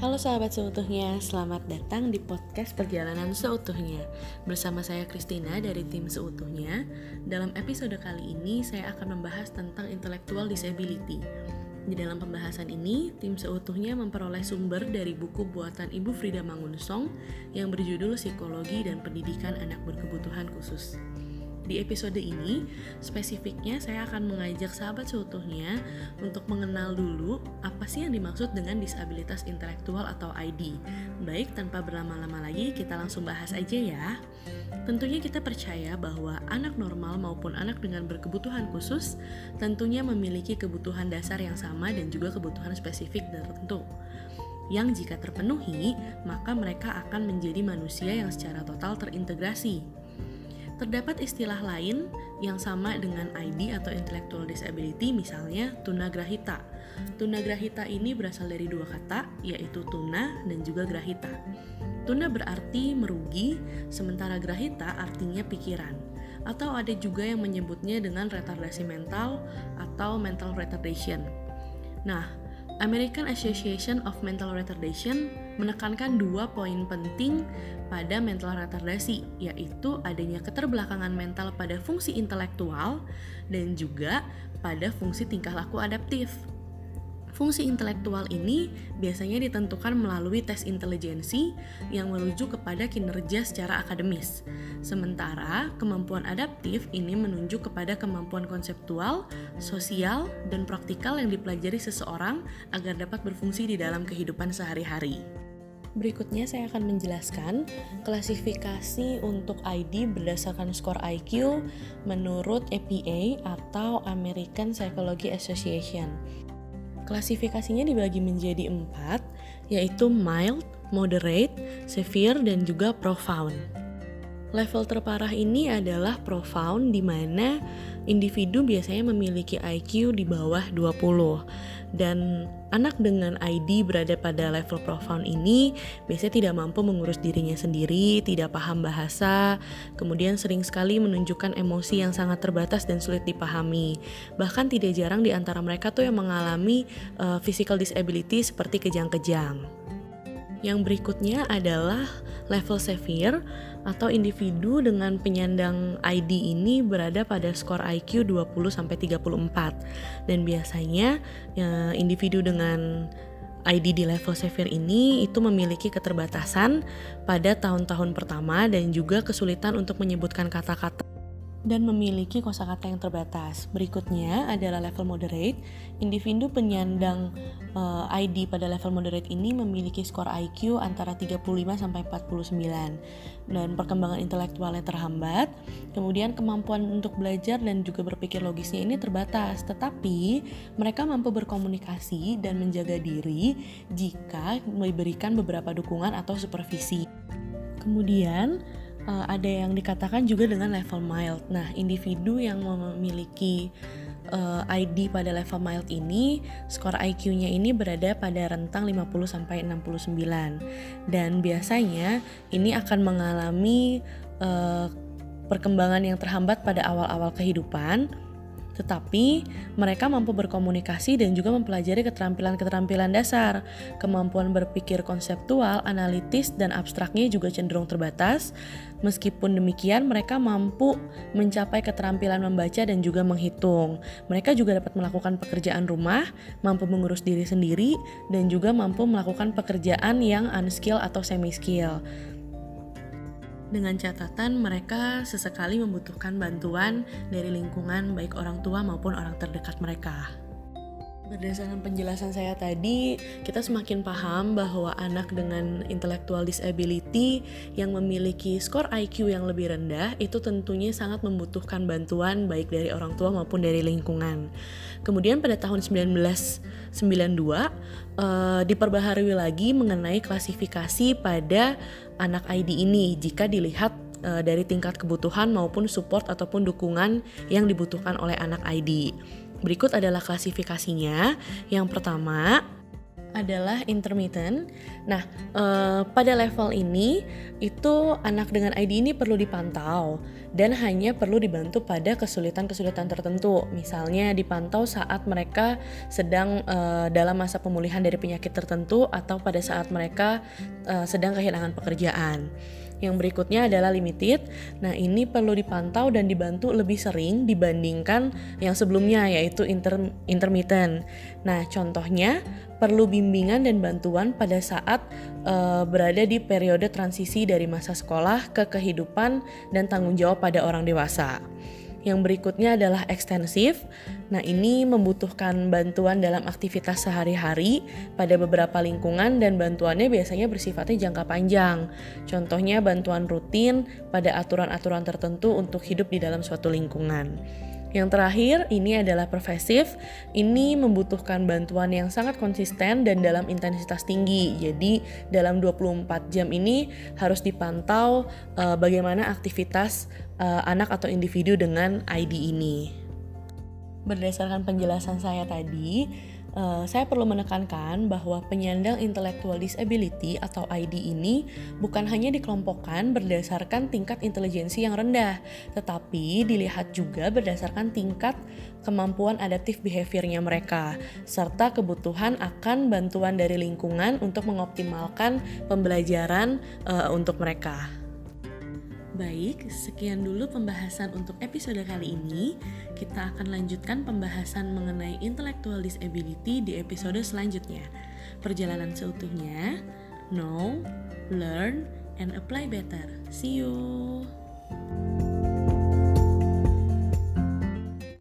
Halo sahabat seutuhnya, selamat datang di podcast Perjalanan Seutuhnya. Bersama saya Christina dari tim Seutuhnya. Dalam episode kali ini saya akan membahas tentang intellectual disability. Di dalam pembahasan ini, tim Seutuhnya memperoleh sumber dari buku buatan Ibu Frida Mangunsong Yang berjudul Psikologi dan Pendidikan Anak Berkebutuhan Khusus di episode ini, spesifiknya saya akan mengajak sahabat seutuhnya untuk mengenal dulu apa sih yang dimaksud dengan disabilitas intelektual atau ID. Baik, tanpa berlama-lama lagi, kita langsung bahas aja ya. Tentunya kita percaya bahwa anak normal maupun anak dengan berkebutuhan khusus tentunya memiliki kebutuhan dasar yang sama dan juga kebutuhan spesifik tertentu yang jika terpenuhi, maka mereka akan menjadi manusia yang secara total terintegrasi Terdapat istilah lain yang sama dengan ID atau intellectual disability misalnya tunagrahita. Tunagrahita ini berasal dari dua kata yaitu tuna dan juga grahita. Tuna berarti merugi, sementara grahita artinya pikiran. Atau ada juga yang menyebutnya dengan retardasi mental atau mental retardation. Nah, American Association of Mental Retardation menekankan dua poin penting pada mental retardasi, yaitu adanya keterbelakangan mental pada fungsi intelektual dan juga pada fungsi tingkah laku adaptif. Fungsi intelektual ini biasanya ditentukan melalui tes intelijensi yang merujuk kepada kinerja secara akademis. Sementara kemampuan adaptif ini menunjuk kepada kemampuan konseptual, sosial, dan praktikal yang dipelajari seseorang agar dapat berfungsi di dalam kehidupan sehari-hari. Berikutnya saya akan menjelaskan klasifikasi untuk ID berdasarkan skor IQ menurut APA atau American Psychology Association. Klasifikasinya dibagi menjadi empat, yaitu mild, moderate, severe, dan juga profound. Level terparah ini adalah profound di mana individu biasanya memiliki IQ di bawah 20 dan anak dengan ID berada pada level profound ini biasanya tidak mampu mengurus dirinya sendiri, tidak paham bahasa, kemudian sering sekali menunjukkan emosi yang sangat terbatas dan sulit dipahami. Bahkan tidak jarang di antara mereka tuh yang mengalami uh, physical disability seperti kejang-kejang. Yang berikutnya adalah level severe atau individu dengan penyandang ID ini berada pada skor IQ 20 sampai 34. Dan biasanya ya, individu dengan ID di level severe ini itu memiliki keterbatasan pada tahun-tahun pertama dan juga kesulitan untuk menyebutkan kata-kata dan memiliki kosakata yang terbatas. Berikutnya adalah level moderate. Individu penyandang uh, eh, ID pada level moderate ini memiliki skor IQ antara 35 sampai 49 dan perkembangan intelektualnya terhambat. Kemudian kemampuan untuk belajar dan juga berpikir logisnya ini terbatas, tetapi mereka mampu berkomunikasi dan menjaga diri jika diberikan beberapa dukungan atau supervisi. Kemudian uh, ada yang dikatakan juga dengan level mild. Nah, individu yang memiliki uh, eh, ID pada level mild ini, skor IQ-nya ini berada pada rentang 50 sampai 69. Dan biasanya ini akan mengalami uh, perkembangan yang terhambat pada awal-awal kehidupan tetapi mereka mampu berkomunikasi dan juga mempelajari keterampilan-keterampilan dasar. Kemampuan berpikir konseptual, analitis, dan abstraknya juga cenderung terbatas. Meskipun demikian, mereka mampu mencapai keterampilan membaca dan juga menghitung. Mereka juga dapat melakukan pekerjaan rumah, mampu mengurus diri sendiri, dan juga mampu melakukan pekerjaan yang unskill atau semi-skill dengan catatan mereka sesekali membutuhkan bantuan dari lingkungan baik orang tua maupun orang terdekat mereka. Berdasarkan penjelasan saya tadi, kita semakin paham bahwa anak dengan intellectual disability yang memiliki skor IQ yang lebih rendah itu tentunya sangat membutuhkan bantuan baik dari orang tua maupun dari lingkungan. Kemudian pada tahun 1992 uh, diperbaharui lagi mengenai klasifikasi pada anak ID ini jika dilihat uh, dari tingkat kebutuhan maupun support ataupun dukungan yang dibutuhkan oleh anak ID. Berikut adalah klasifikasinya. Yang pertama adalah intermittent. Nah, eh, pada level ini itu anak dengan ID ini perlu dipantau dan hanya perlu dibantu pada kesulitan-kesulitan tertentu. Misalnya dipantau saat mereka sedang uh, dalam masa pemulihan dari penyakit tertentu atau pada saat mereka uh, sedang kehilangan pekerjaan. Yang berikutnya adalah limited. Nah, ini perlu dipantau dan dibantu lebih sering dibandingkan yang sebelumnya yaitu inter intermittent. Nah, contohnya perlu bimbingan dan bantuan pada saat uh, berada di periode transisi dari masa sekolah ke kehidupan dan tanggung jawab pada orang dewasa. Yang berikutnya adalah ekstensif. Nah, ini membutuhkan bantuan dalam aktivitas sehari-hari pada beberapa lingkungan dan bantuannya biasanya bersifatnya jangka panjang. Contohnya bantuan rutin pada aturan-aturan tertentu untuk hidup di dalam suatu lingkungan. Yang terakhir, ini adalah profesif. Ini membutuhkan bantuan yang sangat konsisten dan dalam intensitas tinggi. Jadi, dalam 24 jam ini harus dipantau uh, bagaimana aktivitas uh, anak atau individu dengan ID ini. Berdasarkan penjelasan saya tadi, uh, saya perlu menekankan bahwa penyandang intellectual disability atau ID ini bukan hanya dikelompokkan berdasarkan tingkat intelijensi yang rendah, tetapi dilihat juga berdasarkan tingkat kemampuan adaptif behaviornya mereka, serta kebutuhan akan bantuan dari lingkungan untuk mengoptimalkan pembelajaran uh, untuk mereka. Baik, sekian dulu pembahasan untuk episode kali ini. Kita akan lanjutkan pembahasan mengenai intellectual disability di episode selanjutnya. Perjalanan seutuhnya, know, learn, and apply better. See you.